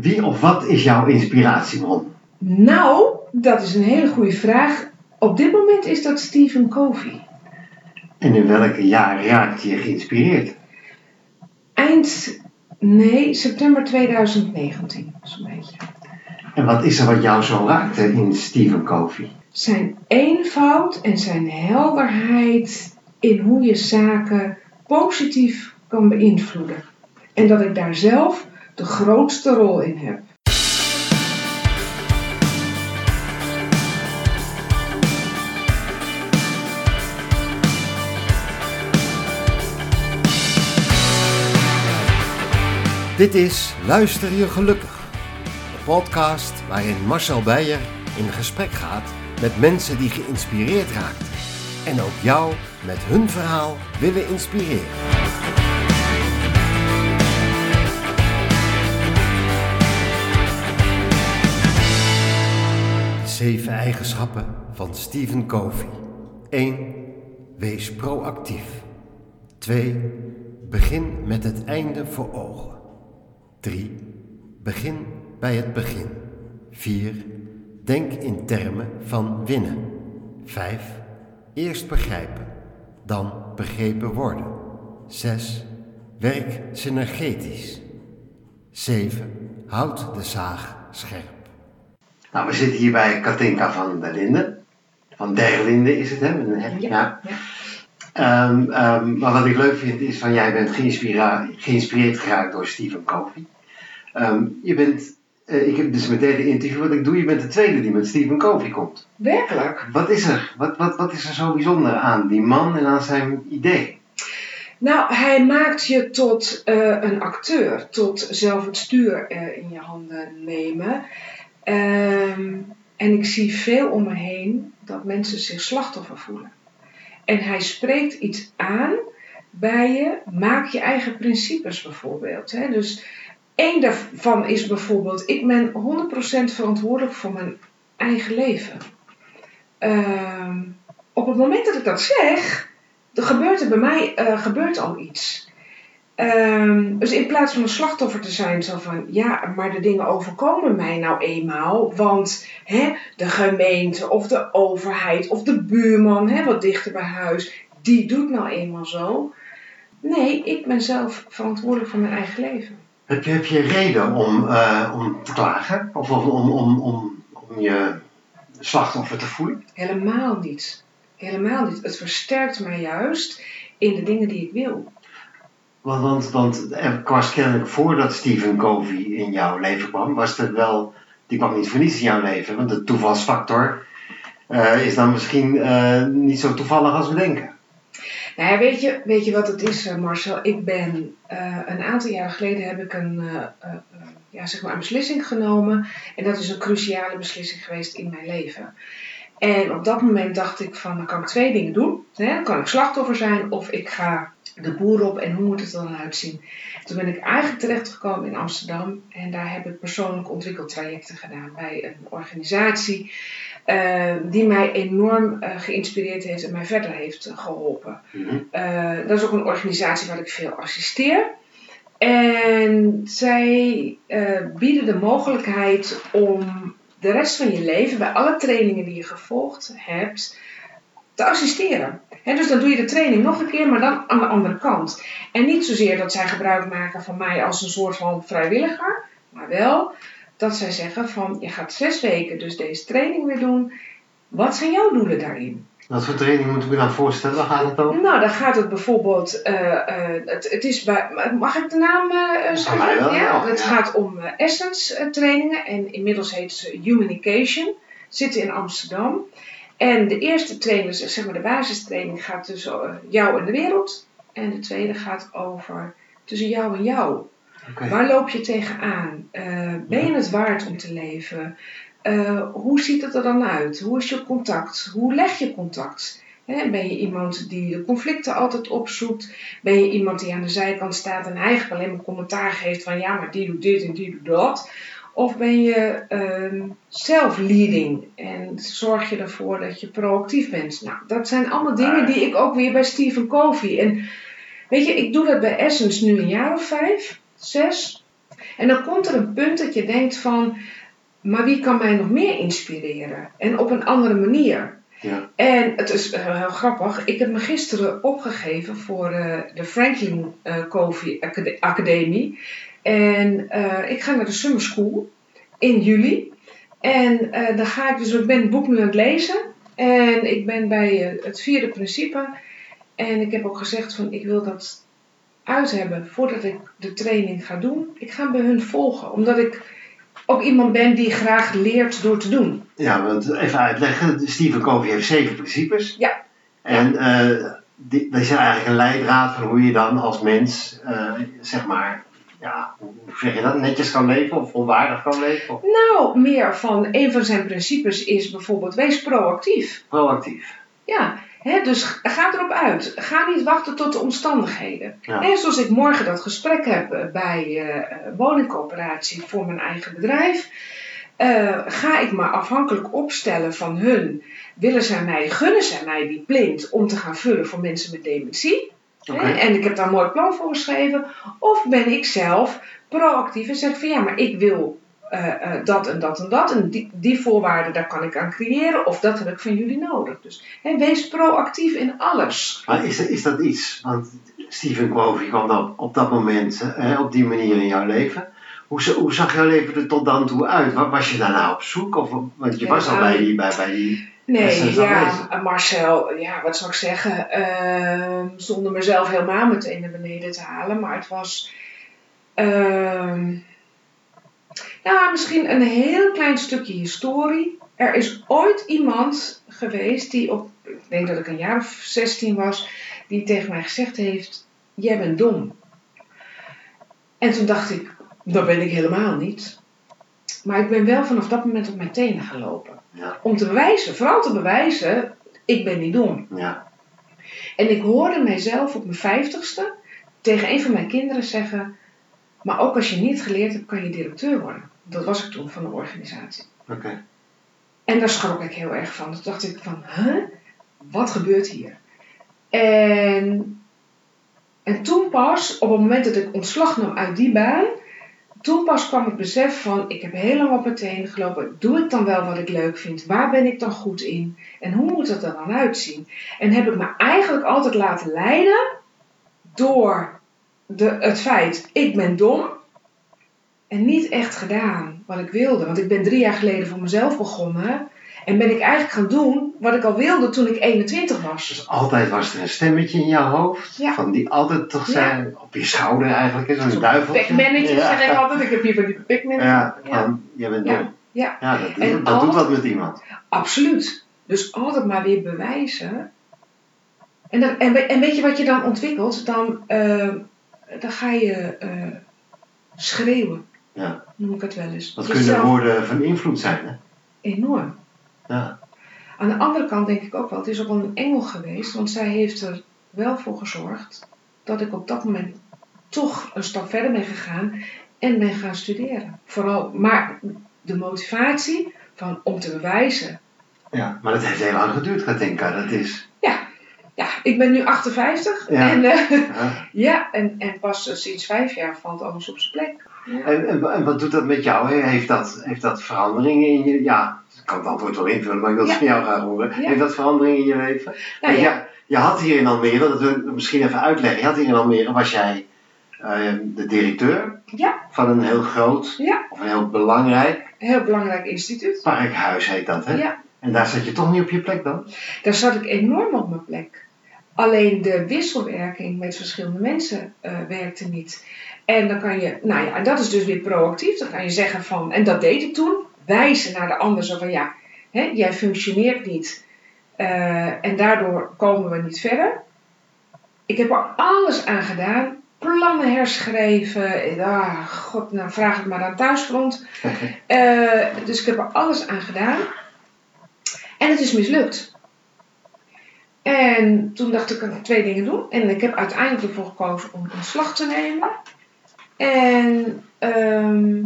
Wie of wat is jouw inspiratiebron? Nou, dat is een hele goede vraag. Op dit moment is dat Stephen Covey. En in welke jaar raakt je geïnspireerd? Eind, nee, september 2019, zo'n beetje. En wat is er wat jou zo raakte in Stephen Covey? Zijn eenvoud en zijn helderheid in hoe je zaken positief kan beïnvloeden. En dat ik daar zelf de grootste rol in heb. Dit is Luister je gelukkig. Een podcast waarin Marcel Beijer in gesprek gaat met mensen die geïnspireerd raakt. En ook jou met hun verhaal willen inspireren. Zeven eigenschappen van Stephen Covey. 1. Wees proactief. 2. Begin met het einde voor ogen. 3. Begin bij het begin. 4. Denk in termen van winnen. 5. Eerst begrijpen, dan begrepen worden. 6. Werk synergetisch. 7. Houd de zaag scherp. Nou, we zitten hier bij Katinka van der Linden. Van der Linden is het, hè? Ja. ja. Ehm, ehm, maar wat ik leuk vind is van jij bent geïnspireerd geraakt door Stephen Covey. Ehm, je bent, uh, ik heb dus meteen de interview wat ik doe, je bent de tweede die met Stephen Covey komt. Werkelijk? Wat is er? Wat, wat, wat is er zo bijzonder aan die man en aan zijn idee? Nou, hij maakt je tot uh, een acteur, tot zelf het stuur uh, in je handen nemen. Um, en ik zie veel om me heen dat mensen zich slachtoffer voelen. En hij spreekt iets aan bij je. Maak je eigen principes bijvoorbeeld. Hè? Dus één daarvan is bijvoorbeeld: ik ben 100% verantwoordelijk voor mijn eigen leven. Uh, op het moment dat ik dat zeg, er gebeurt er bij mij uh, gebeurt al iets. Um, dus in plaats van een slachtoffer te zijn, zo van ja, maar de dingen overkomen mij nou eenmaal, want hè, de gemeente of de overheid of de buurman, hè, wat dichter bij huis, die doet nou eenmaal zo. Nee, ik ben zelf verantwoordelijk voor mijn eigen leven. Heb je, heb je reden om, uh, om te klagen of om, om, om, om, om je slachtoffer te voelen? Helemaal niet. Helemaal niet. Het versterkt mij juist in de dingen die ik wil. Want, want, want er was kennelijk voordat Stephen Covey in jouw leven kwam, was er wel, die kwam niet voor niets in jouw leven. Want de toevalsfactor uh, is dan misschien uh, niet zo toevallig als we denken. Nou weet je, weet je wat het is, Marcel? Ik ben een aantal jaren geleden heb ik een, ja, zeg maar een beslissing genomen. En dat is een cruciale beslissing geweest in mijn leven. En op dat moment dacht ik van, dan kan ik twee dingen doen. Dan kan ik slachtoffer zijn of ik ga de boer op en hoe moet het er dan uitzien. Toen ben ik eigenlijk terechtgekomen in Amsterdam en daar heb ik persoonlijk ontwikkeltrajecten gedaan bij een organisatie uh, die mij enorm uh, geïnspireerd heeft en mij verder heeft geholpen. Mm-hmm. uh, dat is ook een organisatie waar ik veel assisteer. En zij bieden de mogelijkheid om de rest van je leven, bij alle trainingen die je gevolgd hebt, te assisteren. Dus dan doe je de training nog een keer, maar dan aan de andere kant. En niet zozeer dat zij gebruik maken van mij als een soort van vrijwilliger, maar wel dat zij zeggen van je gaat zes weken dus deze training weer doen. Wat zijn jouw doelen daarin? Wat voor training moeten we dan voorstellen? Waar gaat het over? Nou, dan gaat het bijvoorbeeld, uh, uh, het, het, is bij, mag ik de naam uh, zeggen? Wel, ja, het ja. gaat om Essence trainingen en inmiddels heet ze Humaниcation. Zitten in Amsterdam. En de eerste training, zeg maar de basistraining, gaat tussen jou en de wereld. En de tweede gaat over tussen jou en jou. Okay. Waar loop je tegenaan? Ben je het waard om te leven? Uh, hoe ziet het er dan uit? Hoe is je contact? Hoe leg je contact? Ben je iemand die de conflicten altijd opzoekt? Ben je iemand die aan de zijkant staat en eigenlijk alleen maar commentaar geeft van ja, maar die doet dit en die doet dat? Of ben je um, self-leading en zorg je ervoor dat je proactief bent? Nou, dat zijn allemaal dingen die ik ook weer bij Stephen Covey. En weet je, ik doe dat bij Essence nu een jaar of vijf, zes. En dan komt er een punt dat je denkt van, maar wie kan mij nog meer inspireren? En op een andere manier. Ja. En het is eh, heel grappig. Ik heb me gisteren opgegeven voor eh, de Franklin eh Covey Acad- Academie. En ik ga naar de Summer School in juli. En dan ga ik dus, ik ben het boek nu aan het lezen. En ik ben bij het vierde principe. En ik heb ook gezegd van ik wil dat uit hebben voordat ik de training ga doen. Ik ga bij hun volgen. Omdat ik ook iemand ben die graag leert door te doen. Ja, want even uitleggen. Stephen Covey heeft zeven principes. Ja. En eh die, die zijn eigenlijk een leidraad van hoe je dan als mens, eh, zeg maar, ja, hoe hoe zeg je dat, netjes kan leven of volwaardig kan leven? Of Nou, meer van een van zijn principes is bijvoorbeeld wees proactief. proactief. Ja, dus ga erop uit. Ga niet wachten tot de omstandigheden. Ja. Zoals ik morgen dat gesprek heb eh, bij eh, woningcoöperatie voor mijn eigen bedrijf. eh, ga ik me afhankelijk opstellen van hun. Willen zij mij, gunnen zij mij die plint om te gaan vullen voor mensen met dementie? En ik heb daar een mooi plan voor geschreven. Of ben ik zelf proactief en zeg van ja, maar ik wil eh, eh, dat en dat en dat. En die, die voorwaarden, daar kan ik aan creëren. Of dat heb ik van jullie nodig. Dus hè, wees proactief in alles. Maar is, is dat iets, want Stephen Covey kwam dan op dat moment, eh, op die manier in jouw leven. Hoe, hoe zag jouw leven er tot dan toe uit? Wa- Was je daarna op zoek? Of, want je Ja, was al nou, bij die, bij, bij die Nee, ja, eh, Marcel, ja, wat zou ik zeggen? Ehm, zonder mezelf helemaal meteen naar beneden te halen. Maar het was. ehm nou, misschien een heel klein stukje historie. Er is ooit iemand geweest die op. Ik denk dat ik een jaar of 16 was. Die tegen mij gezegd heeft: Jij bent dom. En toen dacht ik: Dat ben ik helemaal niet. Maar ik ben wel vanaf dat moment op mijn tenen gaan lopen. Ja. Om te bewijzen, vooral te bewijzen, ik ben niet dom. Ja, En ik hoorde mijzelf op mijn vijftigste tegen een van mijn kinderen zeggen: Maar ook als je niet geleerd hebt, kan je directeur worden. Dat was ik toen van een organisatie. oké. En daar schrok ik heel erg van. Toen dacht ik van, huh? Wat gebeurt hier? En, en toen pas, op het moment dat ik ontslag nam uit die baan, toen pas kwam het besef van, ik heb heel lang op gelopen. Doe ik dan wel wat ik leuk vind? Waar ben ik dan goed in? En hoe moet het er dan uitzien? En heb ik me eigenlijk altijd laten leiden door de, het feit, ik ben dom. En niet echt gedaan wat ik wilde. Want ik ben drie jaar geleden voor mezelf begonnen. En ben ik eigenlijk gaan doen wat ik al wilde toen ik 21 was. Dus altijd was er een stemmetje in jouw hoofd, Ja. van die altijd toch Ja. zijn, op je schouder eigenlijk, is zo'n duiveltje. Pac-mannetje ja. zeg ik altijd. Ik heb hier van die Pac-man. Ja, Ja. van, je bent Ja. dom. Ja. Dat, doet- En dat doet wat met iemand. Absoluut. Dus altijd maar weer bewijzen. En, dan, en, en weet je wat je dan ontwikkelt? Dan, eh, dan ga je eh, schreeuwen. Ja. Noem ik het wel eens. Dat Jezelf kunnen woorden van invloed zijn, hè? Enorm. Ja. Aan de andere kant denk ik ook wel, het is ook wel een engel geweest, want zij heeft er wel voor gezorgd dat ik op dat moment toch een stap verder ben gegaan en ben gaan studeren. Vooral, maar de motivatie van om te bewijzen. ja. Maar dat heeft heel lang geduurd, Katinka. Dat is... Ja, ik ben nu 58 Ja. en, eh, Ja. ja, en, en pas eh, sinds vijf jaar valt alles op zijn plek. Ja. En, en, en wat doet dat met jou? Heeft dat, heeft dat veranderingen in je... Ja, ik kan het antwoord wel invullen, maar ik wil het Ja. van jou graag horen. Heeft dat veranderingen in je leven? Nou ja, je had hier in Almere, dat wil ik misschien even uitleggen. Je had hier in Almere, was jij eh, de directeur Ja. van een heel groot, Ja. of een heel belangrijk heel belangrijk instituut. parkhuis heet dat, hè? Ja. En daar zat je toch niet op je plek dan? Daar zat ik enorm op mijn plek. Alleen de wisselwerking met verschillende mensen eh, werkte niet. En dan kan je, nou ja, en dat is dus weer proactief. Dan kan je zeggen van, en dat deed ik toen, wijzen naar de ander zo van ja, hè, jij functioneert niet. eh, en daardoor komen we niet verder. Ik heb er alles aan gedaan. Plannen herschreven. Ah, god, nou vraag het maar aan thuisfront. Eh, dus ik heb er alles aan gedaan. En het is mislukt. En toen dacht ik, ik kan twee dingen doen. En ik heb uiteindelijk ervoor gekozen om ontslag te nemen. En ehm,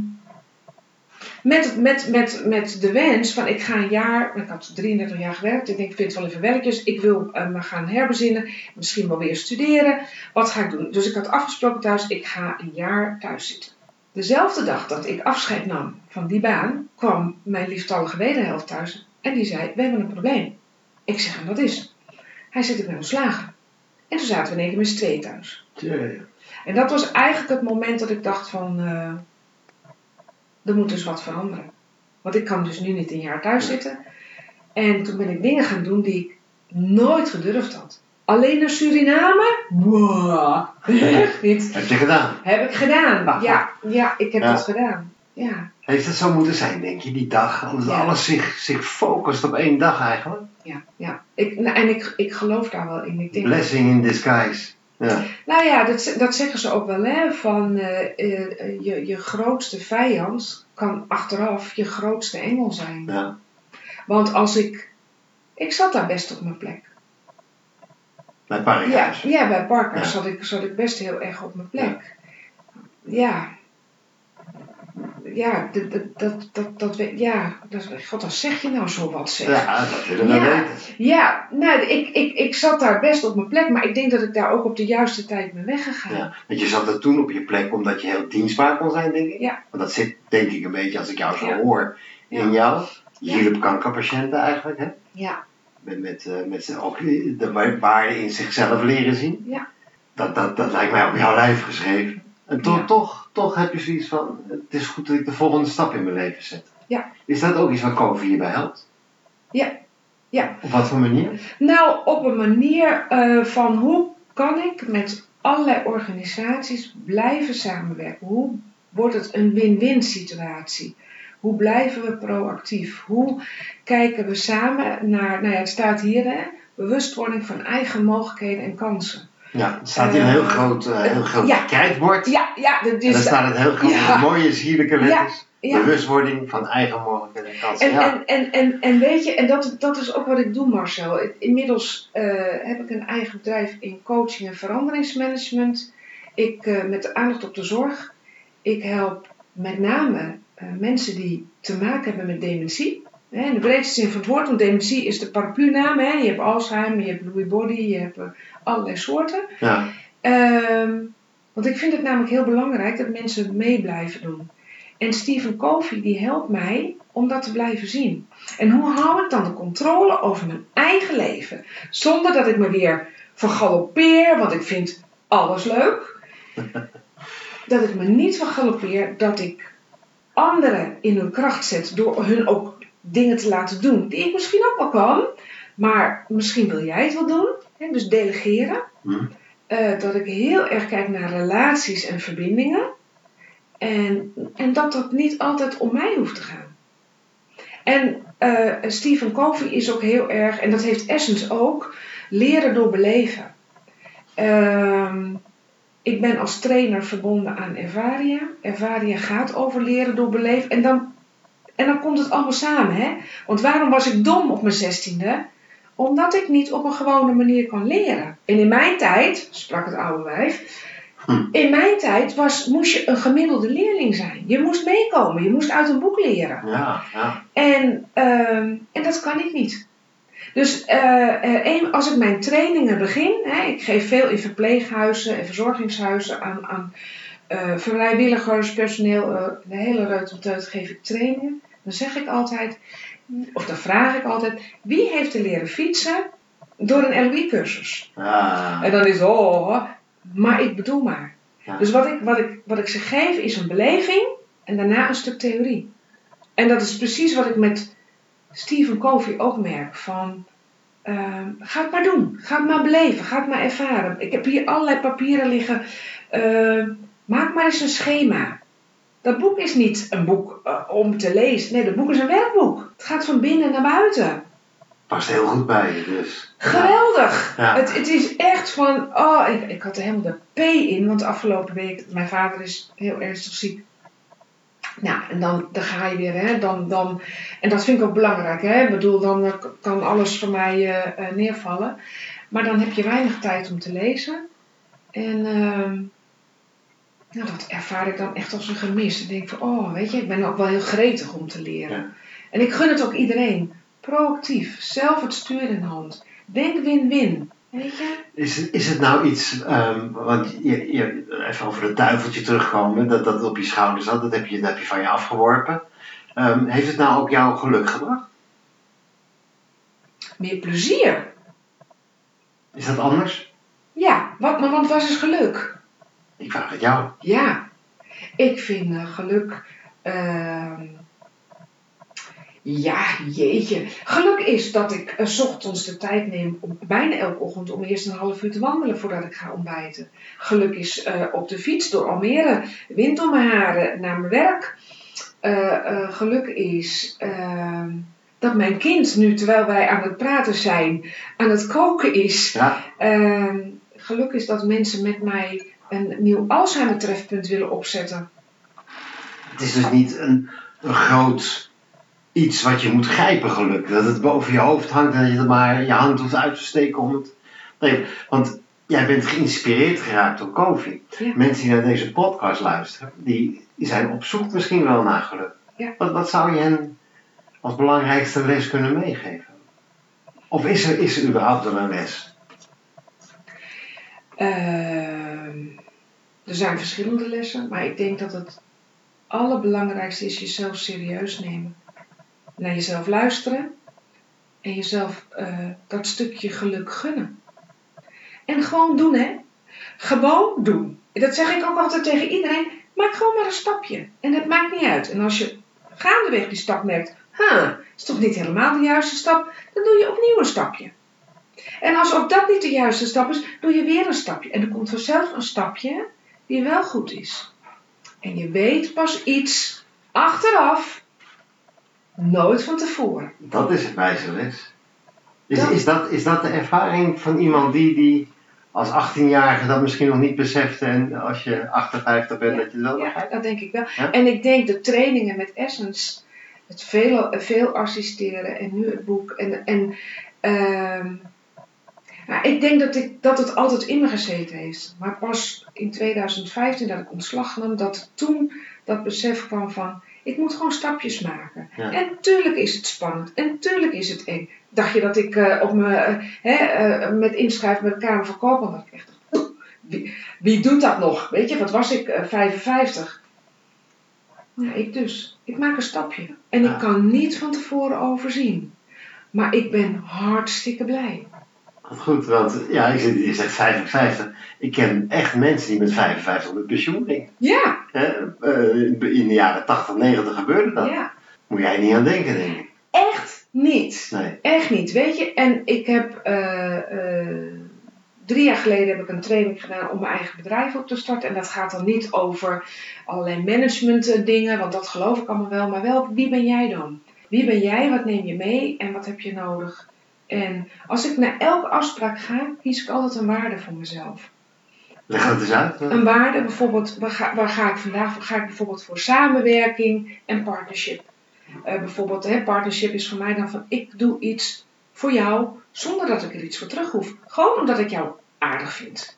met, met, met, met de wens van ik ga een jaar, ik had 33 jaar gewerkt, ik denk ik vind het wel even werkjes, ik wil eh, me gaan herbezinnen, misschien wel weer studeren. Wat ga ik doen? Dus ik had afgesproken thuis, ik ga een jaar thuis zitten. Dezelfde dag dat ik afscheid nam van die baan, kwam mijn lieftallige wederhelft thuis en die zei: We hebben een probleem. Ik zeg: En wat is? Hij zit ik ben ontslagen. En toen zaten we in één keer met tweeën thuis. Tjee. En dat was eigenlijk het moment dat ik dacht: van, eh, Er moet dus wat veranderen. Want ik kan dus nu niet een jaar thuis zitten. En toen ben ik dingen gaan doen die ik nooit gedurfd had. Alleen naar Suriname? Wow, echt niet. Heb je gedaan? Heb ik gedaan. Wacht, Ja, ja, ik heb Ja. dat gedaan. Ja, Heeft het zo moeten zijn, denk je, die dag? Omdat Ja. alles zich, zich focust op één dag eigenlijk? ja, ja. Ik, nou, en ik, ik geloof daar wel in. Ik denk, Blessing in disguise. Ja. nou ja, dat, dat zeggen ze ook wel, hè. Van eh, eh, je, je grootste vijand kan achteraf je grootste engel zijn. ja. Want als ik... Ik zat daar best op mijn plek. Bij Ja, Parikhuis. ja bij Parker Ja. zat, ik, zat ik best heel erg op mijn plek. Ja. Ja, dat, dat, dat, dat, ja, dat, god, dan zeg je nou zo wat zeg. Ja, dat willen we Ja. weten. Ja, nou, ik, ik, ik zat daar best op mijn plek, maar ik denk dat ik daar ook op de juiste tijd ben weggegaan. Ja. Want je zat er toen op je plek omdat je heel dienstbaar kon zijn, denk ik. Ja. Want dat zit, denk ik, een beetje als ik jou zo Ja. hoor in jou. Je hielp kankerpatiënten eigenlijk, hè? Ja, Met, met, eh, met z'n- ook de wa- waarde in zichzelf leren zien. Ja. Dat, dat, dat lijkt mij op jouw lijf geschreven. En toch, Ja. toch, toch heb je zoiets van, het is goed dat ik de volgende stap in mijn leven zet. Ja. Is dat ook iets wat COVID hierbij helpt? Ja. Ja. Op wat voor manier? Nou, op een manier eh, van hoe kan ik met allerlei organisaties blijven samenwerken? Hoe wordt het een win-win situatie? Hoe blijven we proactief? Hoe kijken we samen naar, nou ja, het staat hier, hè, bewustwording van eigen mogelijkheden en kansen. Ja, het staat hier een heel Eh, groot, eh, heel groot ja. krijtbord. Ja, ja, En is. daar staat het heel groot, Ja. mooie sierlijke letters. ja. Bewustwording van eigen mogelijkheden en kansen. En, ja. en, en, en, en weet je, en dat, dat is ook wat ik doe, Marcel. Inmiddels eh, heb ik een eigen bedrijf in coaching en veranderingsmanagement. Ik, eh, met de aandacht op de zorg. Ik help met name eh, mensen die te maken hebben met dementie. In de breedste zin van het woord, want dementie is de paraplu-naam. Hè. Je hebt Alzheimer, je hebt Lewy body, je hebt eh, allerlei soorten. ja. Ehm, want ik vind het namelijk heel belangrijk dat mensen mee blijven doen. En Stephen Covey die helpt mij om dat te blijven zien. En hoe hou ik dan de controle over mijn eigen leven? Zonder dat ik me weer vergalopeer, want ik vind alles leuk. Dat ik me niet vergalopeer, dat ik anderen in hun kracht zet door hun ook dingen te laten doen die ik misschien ook wel kan. Maar misschien wil jij het wel doen. Hè? Dus delegeren. Hm. Eh, dat ik heel erg kijk naar relaties en verbindingen. En, en dat dat niet altijd om mij hoeft te gaan. En eh, Stephen Covey is ook heel erg, en dat heeft Essence ook, leren door beleven. Ehm, ik ben als trainer verbonden aan Ervaria. Ervaria gaat over leren door beleven. En dan, en dan komt het allemaal samen. Hè? Want waarom was ik dom op mijn zestiende? Omdat ik niet op een gewone manier kan leren. En in mijn tijd, sprak het oude wijf, in mijn tijd was, moest je een gemiddelde leerling zijn. Je moest meekomen, je moest uit een boek leren. Ja, ja. En, ehm, en dat kan ik niet. Dus eh, eh, als ik mijn trainingen begin, hè, ik geef veel in verpleeghuizen en verzorgingshuizen aan, aan eh, vrijwilligers, personeel, eh, de hele reutelteut geef ik trainingen. Dan zeg ik altijd, of dan vraag ik altijd, wie heeft er leren fietsen door een LOE-cursus? Ja. En dan is het, oh, maar ik bedoel maar. Ja. Dus wat ik, wat, ik, wat ik ze geef is een beleving en daarna een stuk theorie. En dat is precies wat ik met Stephen Covey ook merk. Van, ehm, ga het maar doen. Ga het maar beleven. Ga het maar ervaren. Ik heb hier allerlei papieren liggen. Ehm, maak maar eens een schema. Dat boek is niet een boek eh, om te lezen. Nee, dat boek is een werkboek. Het gaat van binnen naar buiten. Past heel goed bij je dus. Geweldig! Ja. Het, het is echt van, oh, ik, ik had er helemaal de P in, want de afgelopen week, mijn vader is heel ernstig ziek. Nou, en dan, dan ga je weer, hè, dan, dan, en dat vind ik ook belangrijk, hè. Ik bedoel, dan kan alles voor mij eh, eh, neervallen. Maar dan heb je weinig tijd om te lezen. En ehm, nou, dat ervaar ik dan echt als een gemis. Ik denk van, oh, weet je, ik ben ook wel heel gretig om te leren. Ja. En ik gun het ook iedereen. Proactief, zelf het stuur in hand. Denk win-win. Weet je? Is, het- is het nou iets, ehm, want je, je, even over het duiveltje terugkomen, dat dat op je schouders zat, dat heb je, dat heb je van je afgeworpen. Ehm, heeft het nou ook jouw geluk gebracht? Meer plezier. Is dat anders? Ja, wat, maar want wat is geluk? Ik vraag het jou. Ja, ik vind eh, geluk. ehm, ja, jeetje. Geluk is dat ik eh, 's ochtends de tijd neem, om, bijna elke ochtend, om eerst een half uur te wandelen voordat ik ga ontbijten. Geluk is eh, op de fiets door Almere, wind om mijn haren, naar mijn werk. Geluk is ehm, dat mijn kind nu, terwijl wij aan het praten zijn, aan het koken is. Ja, Ehm, geluk is dat mensen met mij een nieuw Alzheimer-trefpunt willen opzetten. het is dus niet een, een groot iets wat je moet grijpen, geluk. Dat het boven je hoofd hangt en dat je er maar je hand hoeft uit te steken om het. Nee, want jij bent geïnspireerd geraakt door. Ja. Mensen die naar deze podcast luisteren, die, die zijn op zoek misschien wel naar geluk. Ja. Wat, wat zou je hen als belangrijkste les kunnen meegeven? Of is er, is er überhaupt wel een les? Ehm, er zijn verschillende lessen, maar ik denk dat het allerbelangrijkste is jezelf serieus nemen. Naar jezelf luisteren en jezelf eh, dat stukje geluk gunnen. En gewoon doen, hè? Gewoon doen. Dat zeg ik ook altijd tegen iedereen. Maak gewoon maar een stapje. En het maakt niet uit. En als je gaandeweg die stap merkt, huh, is toch niet helemaal de juiste stap, dan doe je opnieuw een stapje. En als ook dat niet de juiste stap is, doe je weer een stapje. En er komt vanzelf een stapje die wel goed is. En je weet pas iets achteraf, nooit van tevoren. Dat is het wijze les. Is, Dat- is, dat, is dat de ervaring van iemand die, die als 18-jarige dat misschien nog niet besefte en als je 58 bent dat je dat wel Ja, dat denk ik wel. Ja? En ik denk de trainingen met Essence, het veel, veel assisteren en nu het boek. En, en ehm, nou, ik denk dat, ik, dat het altijd in me gezeten heeft. Maar pas in 2015 dat ik ontslag nam, dat toen dat besef kwam van, ik moet gewoon stapjes maken. Ja. En tuurlijk is het spannend. En tuurlijk is het eng. Dacht je dat ik eh, op me, eh, hè, eh, met inschrijven met Kamer van Koopman, dat ik echt dacht, wie, wie doet dat nog? Weet je, wat was ik? eh, 55. Ja, ik dus. Ik maak een stapje. En Ja. ik kan niet van tevoren overzien. Maar ik ben hartstikke blij. Wat Goed, want ja, zegt- je zegt 55. Ik ken echt mensen die met 55 met pensioen gingen. Ja? Eh, in de jaren 80, 90 gebeurde dat. ja. Moet jij niet aan denken, denk ik. Echt niet. Nee. Echt niet, weet je. En ik heb eh, eh, drie jaar geleden heb ik een training gedaan om mijn eigen bedrijf op te starten. En dat gaat dan niet over allerlei management dingen, want dat geloof ik allemaal wel. Maar wel, wie ben jij dan? Wie ben jij? Wat neem je mee? En wat heb je nodig? En als ik naar elke afspraak ga, kies ik altijd een waarde voor mezelf. Leg dat eens uit. Een waarde, bijvoorbeeld, waar ga, waar ga ik vandaag? Ga ik bijvoorbeeld voor samenwerking en partnership. Eh, bijvoorbeeld, hè, partnership is voor mij dan van ik doe iets voor jou zonder dat ik er iets voor terug hoef. Gewoon omdat ik jou aardig vind.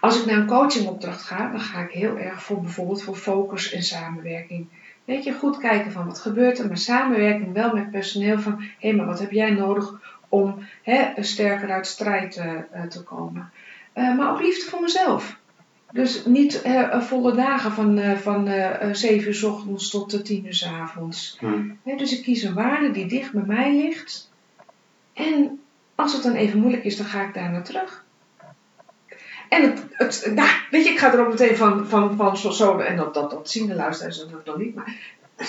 Als ik naar een coachingopdracht ga, dan ga ik heel erg voor bijvoorbeeld voor focus en samenwerking. Weet je, goed kijken van wat gebeurt er, maar samenwerking wel met personeel van hé, hey, maar wat heb jij nodig om hè, sterker uit strijd eh, eh, te komen. Eh, maar ook liefde voor mezelf. Dus niet volle dagen van, van eh, eh, 7 uur s ochtends tot eh, 10 uur s avonds. Hm. Hè, dus ik kies een waarde die dicht bij mij ligt. En als het dan even moeilijk is, dan ga ik daar naar terug. En het, het nou, weet je, ik ga er ook meteen van, van, van zo, zo en dat, dat, dat zien de luisteraars nog nog niet, maar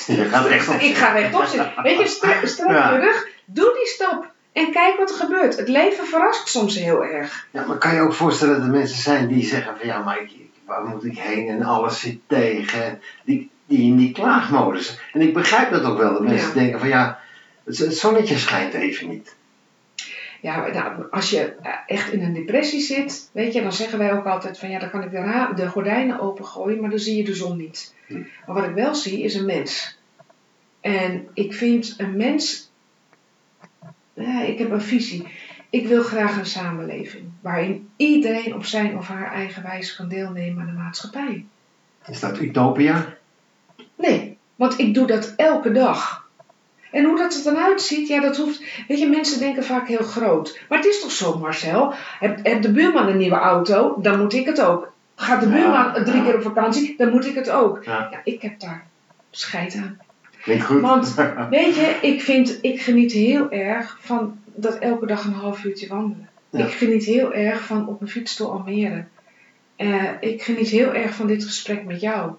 Je gaat rechtop ik ga rechtop zitten. Weet je, strek, je rug, doe die stap en kijk wat er gebeurt. Het leven verrast soms heel erg. Ja, maar kan je ook voorstellen dat er mensen zijn die zeggen van ja, maar ik, waar moet ik heen en alles zit tegen. Die, die in die klaagmodus. En ik begrijp dat ook wel, dat mensen Ja. denken van ja, het, het zonnetje schijnt even niet. Ja, nou, als je eh, echt in een depressie zit, weet je, dan zeggen wij ook altijd van ja, dan kan ik de, de gordijnen opengooien, maar dan zie je de zon niet. Hm. Maar wat ik wel zie is een mens. En ik vind een mens, ja, ik heb een visie. Ik wil graag een samenleving waarin iedereen op zijn of haar eigen wijze kan deelnemen aan de maatschappij. Is dat utopia? Nee, want ik doe dat elke dag. En hoe dat er dan uitziet, ja, dat hoeft. Weet je, mensen denken vaak heel groot. Maar het is toch zo, Marcel? Heb, heb de buurman een nieuwe auto, dan moet ik het ook. Gaat de Ja, buurman drie ja. keer op vakantie, dan moet ik het ook. Ja. Ja, ik heb daar scheid aan. Klinkt goed. Want, weet je, ik, vind, ik geniet heel erg van dat elke dag een half uurtje wandelen. Ja. Ik geniet heel erg van op mijn fiets door Almere. Eh, ik geniet heel erg van dit gesprek met jou.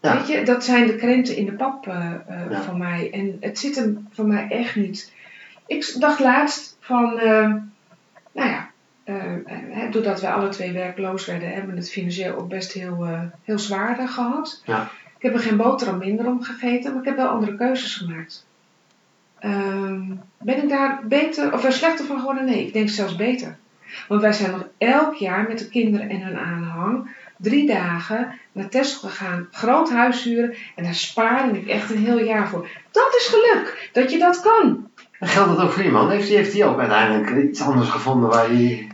Ja. Weet je, dat zijn de krenten in de pap eh, eh, Ja. van mij. En het zit hem voor mij echt niet. Ik dacht laatst van, eh, nou ja, eh, eh, doordat wij alle twee werkloos werden, hebben we het financieel ook best heel, eh, heel zwaar eh, gehad. Ja. Ik heb er geen boterham minder om gegeten, maar ik heb wel andere keuzes gemaakt. Ehm, ben ik daar beter of er slechter van geworden? Nee, ik denk zelfs beter. Want wij zijn nog elk jaar met de kinderen en hun aanhang drie dagen naar Texel gegaan, groot huis huren en daar spaarde ik echt een heel jaar voor. Dat is geluk, dat je dat kan. En geldt dat ook voor iemand? Heeft hij heeft die ook uiteindelijk iets anders gevonden waar hij...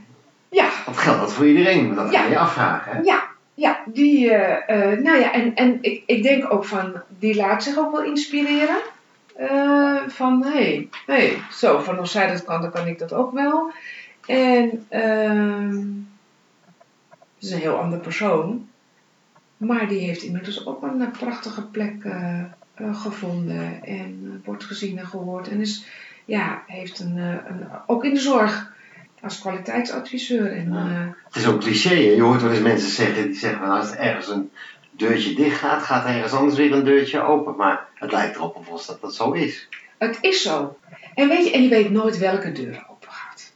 Ja, Dat geldt dat voor iedereen, dat Ja. ga je afvragen. Hè? ja, ja, die, eh, eh, nou ja, en, en ik, ik denk ook van, die laat zich ook wel inspireren. Eh, van, hé, hey, zo, van als zij dat kan, dan kan ik dat ook wel. En, ehm het is een heel ander persoon. Maar die heeft inmiddels ook een prachtige plek gevonden. En wordt gezien en gehoord. En is, ja, heeft een, een, ook in de zorg als kwaliteitsadviseur. En, Ja. eh, Het is ook cliché. hè. Je hoort wel eens mensen zeggen, die zeggen van als er ergens een deurtje dicht gaat, gaat er ergens anders weer een deurtje open. Maar het lijkt erop of dat dat zo is. Het is zo. En weet je, en je weet nooit welke deur open gaat.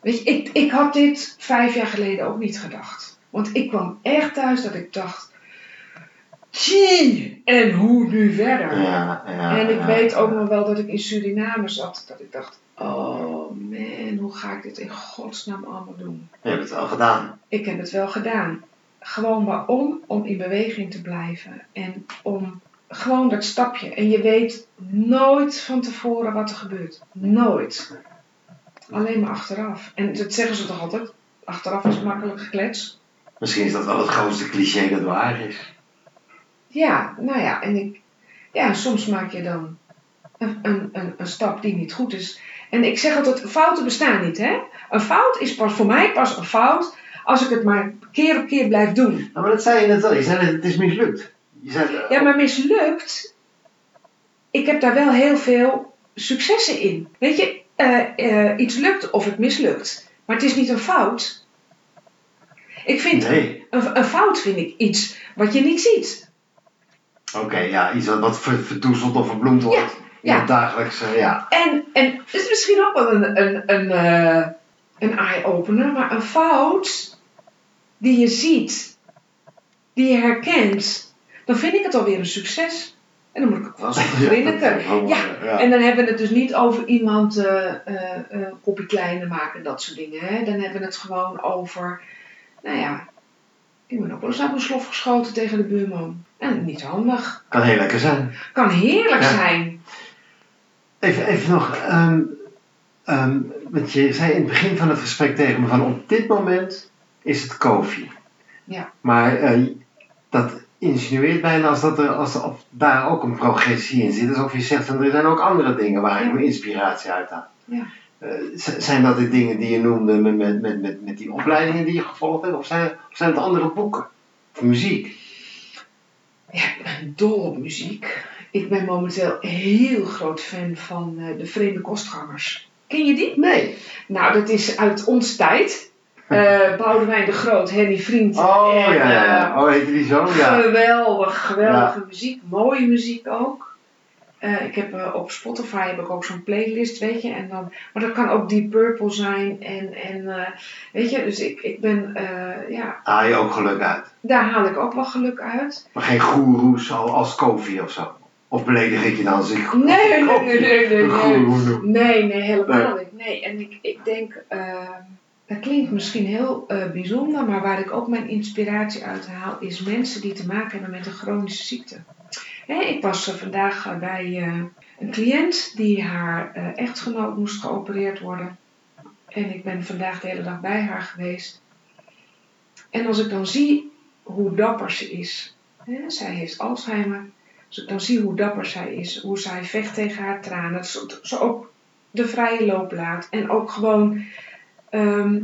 Weet je, ik, ik had dit vijf jaar geleden ook niet gedacht. Want ik kwam echt thuis dat ik dacht, zie, en hoe nu verder? Ja, ja, en ik ja. weet ook nog wel dat ik in Suriname zat, dat ik dacht, oh man, hoe ga ik dit in godsnaam allemaal doen? Je hebt het wel gedaan. Ik heb het wel gedaan. Gewoon waarom? Om in beweging te blijven. En om gewoon dat stapje. En je weet nooit van tevoren wat er gebeurt. Nooit. Alleen maar achteraf. En dat zeggen ze toch altijd? Achteraf is makkelijk geklets. Misschien is dat wel het grootste cliché dat waar is. Ja, nou ja. En ik, ja, soms maak je dan een, een, een, een stap die niet goed is. En ik zeg altijd, fouten bestaan niet, hè? Een fout is pas voor mij pas een fout als ik het maar keer op keer blijf doen. Nou, maar dat zei je net wel. Je zei het is mislukt. Je zei, eh, Ja, maar mislukt. Ik heb daar wel heel veel successen in. Weet je, eh, eh, iets lukt of het mislukt. Maar het is niet een fout. Ik vind, Nee. een, een fout vind ik iets wat je niet ziet. Oké, ja, iets wat, wat ver- verdoezeld of verbloemd wordt. Ja, ja. het dagelijkse, ja. En, en het is misschien ook wel een, een, een, eh, een eye-opener, maar een fout die je ziet, die je herkent, dan vind ik het alweer een succes. En dan moet ik ook wel eens even grinniken. Ja, ja. En dan hebben we het dus niet over iemand eh eh, eh, kopje kleiner maken, dat soort dingen. Hè? Dan hebben we het gewoon over, nou ja, ik ben ook wel eens op een slof geschoten tegen de buurman. En niet handig. Kan heel lekker zijn. Kan heerlijk Ja. zijn. Even, even nog, ehm, ehm, want je zei in het begin van het gesprek tegen me van op dit moment is het koffie. Ja. Maar eh, dat insinueert bijna als dat er als, of daar ook een progressie in zit. Alsof je zegt van er zijn ook andere dingen waar ik Ja. mijn inspiratie uit haal. Ja. Eh, zijn dat de dingen die je noemde met, met, met, met, met die opleidingen die je gevolgd hebt? Of zijn, of zijn het andere boeken? Of muziek? Ja, ik ben dol op muziek. Ik ben momenteel heel groot fan van eh, de Vreemde Kostgangers. Ken je die? Nee. Nou, dat is uit ons tijd. Eh Boudewijn de Groot, Henny Vriend. Oh en, ja, ja, eh, Oh, heette die zo? Ja. Geweldig, geweldige muziek. Mooie muziek ook. Eh, ik heb eh, op Spotify heb ik ook zo'n playlist, weet je. En dan, maar dat kan ook Deep Purple zijn. En, en eh, weet je, dus ik, ik ben, eh, ja, Haal je ook geluk uit. daar haal ik ook wel geluk uit. Maar geen goeroes al- als Kofi of zo. Of beledig ik je dan als ik Nee, nee, nee, nee, nee, nee. helemaal niet. Nee, en ik, ik denk, eh, dat klinkt misschien heel eh, bijzonder, maar waar ik ook mijn inspiratie uit haal, is mensen die te maken hebben met een chronische ziekte. Ik was eh, vandaag bij een cliënt die haar echtgenoot moest geopereerd worden. En ik ben vandaag de hele dag bij haar geweest. En als ik dan zie hoe dapper ze is, hè, zij heeft Alzheimer, Als ik dan zie hoe dapper zij is, hoe zij vecht tegen haar tranen, dat ze, ook de vrije loop laat. En ook gewoon, ehm,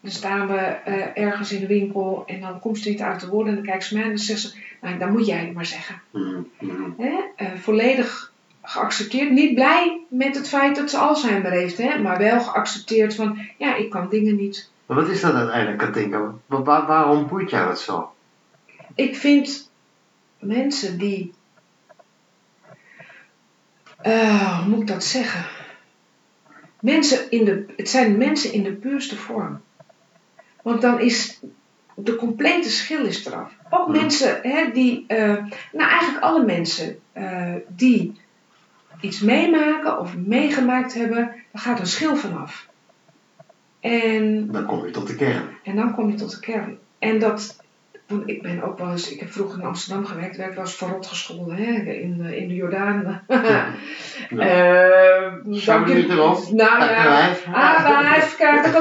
dan staan we eh, ergens in de winkel en dan komt ze niet uit de woorden en dan kijkt ze mij en dan zegt ze, nou dan moet jij het maar zeggen. Mm, mm. Hè? Eh, volledig geaccepteerd, niet blij met het feit dat ze Alzheimer heeft, hè? maar wel geaccepteerd van, ja, ik kan dingen niet. Maar wat is dat uiteindelijk, Katinka? Wa- wa- waarom boeit jou dat zo? Ik vind mensen die. Eh, hoe moet ik dat zeggen? Mensen in de, het zijn mensen in de puurste vorm. Want dan is de complete schil is eraf. Ook mensen hè, die, eh, nou eigenlijk alle mensen eh, die iets meemaken of meegemaakt hebben, daar gaat een schil vanaf. En Dan kom je tot de kern. en dan kom je tot de kern. En dat, want ik ben ook wel eens, ik heb vroeger in Amsterdam gewerkt, werd wel eens verrot gescholden hè, in, de- in de Jordaan. Eh, Zo dank je- niet erop. Nou ja,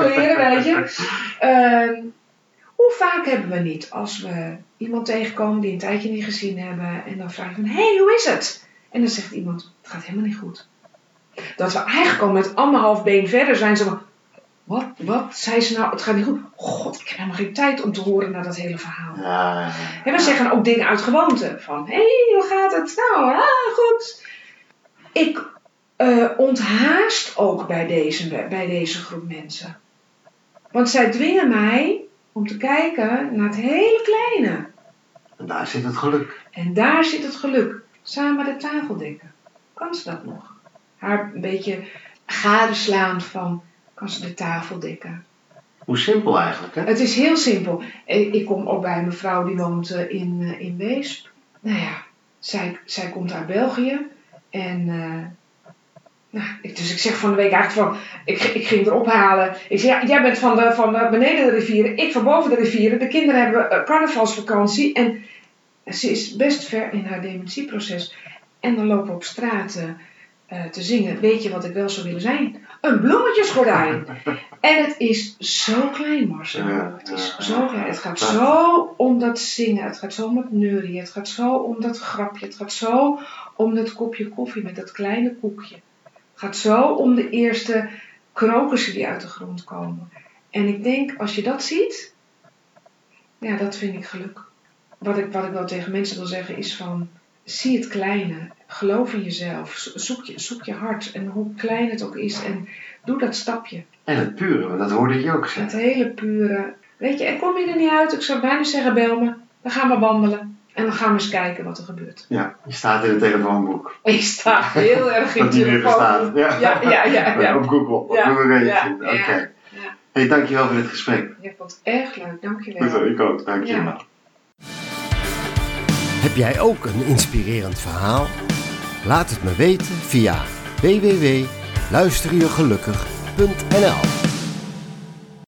leren, weet je. Hoe vaak hebben we niet als we iemand tegenkomen die een tijdje niet gezien hebben en dan vraag je van, hé, hey, hoe is het? En dan zegt iemand, het gaat helemaal niet goed. Dat we eigenlijk al met anderhalf been verder zijn, van, wat, wat, zei ze nou, het gaat niet goed. God, ik heb helemaal geen tijd om te horen naar dat hele verhaal. Ja, ja, we zeggen ook dingen uit gewoonte. Van, hé, hey, hoe gaat het? Nou, ah, goed. Ik eh, onthaast ook bij deze, bij deze groep mensen. Want zij dwingen mij om te kijken naar het hele kleine. En daar zit het geluk. En daar zit het geluk. Samen de tafel dekken. Kan ze dat nog? Haar een beetje gadeslaan van, kan ze de tafel dekken? Hoe simpel eigenlijk, hè? Het is heel simpel. Eh, Ik kom ook bij een mevrouw die woont eh, in, eh, in Weesp. Nou ja, zij, zij komt uit België. En nou, ik, dus ik zeg van de week eigenlijk van, ik, ik ging erop halen. Ik zeg, ja, jij bent van, de, van de beneden de rivieren, ik van boven de rivieren. De kinderen hebben carnavalsvakantie. En ze is best ver in haar dementieproces. En dan lopen we op straat eh, te zingen. Weet je wat ik wel zou willen zijn? Een bloemetjesgordijn. En het is zo klein, Marcel. Het is zo klein. Het gaat zo om dat zingen. Het gaat zo om het neurien. Het gaat zo om dat grapje. Het gaat zo om dat kopje koffie met dat kleine koekje. Het gaat zo om de eerste krokussen die uit de grond komen. En ik denk, als je dat ziet, ja, dat vind ik geluk. Wat ik, wat ik wel tegen mensen wil zeggen is van, zie het kleine. Geloof in jezelf. Zo- Zoek je, zoek je hart. En hoe klein het ook is. En doe dat stapje. En het pure, want dat hoorde ik je ook Het zeggen. hele pure. Weet je, en kom je er niet uit, ik zou bijna zeggen, bel me. Dan gaan we wandelen. En dan gaan we eens kijken wat er gebeurt. Ja, je staat in het telefoonboek. Ik sta heel erg in Wat hier telefoon. staat. Ja. Ja, ja, ja. ja. Op Google. Op Ja, Google ja, het. Oké. ja, ja. Hey, dankjewel voor dit gesprek. Je vond het erg leuk, dankjewel. Goed, ik ook. Dankjewel. Ja. Heb jij ook een inspirerend verhaal? Laat het me weten via www.luisterjegelukkig.nl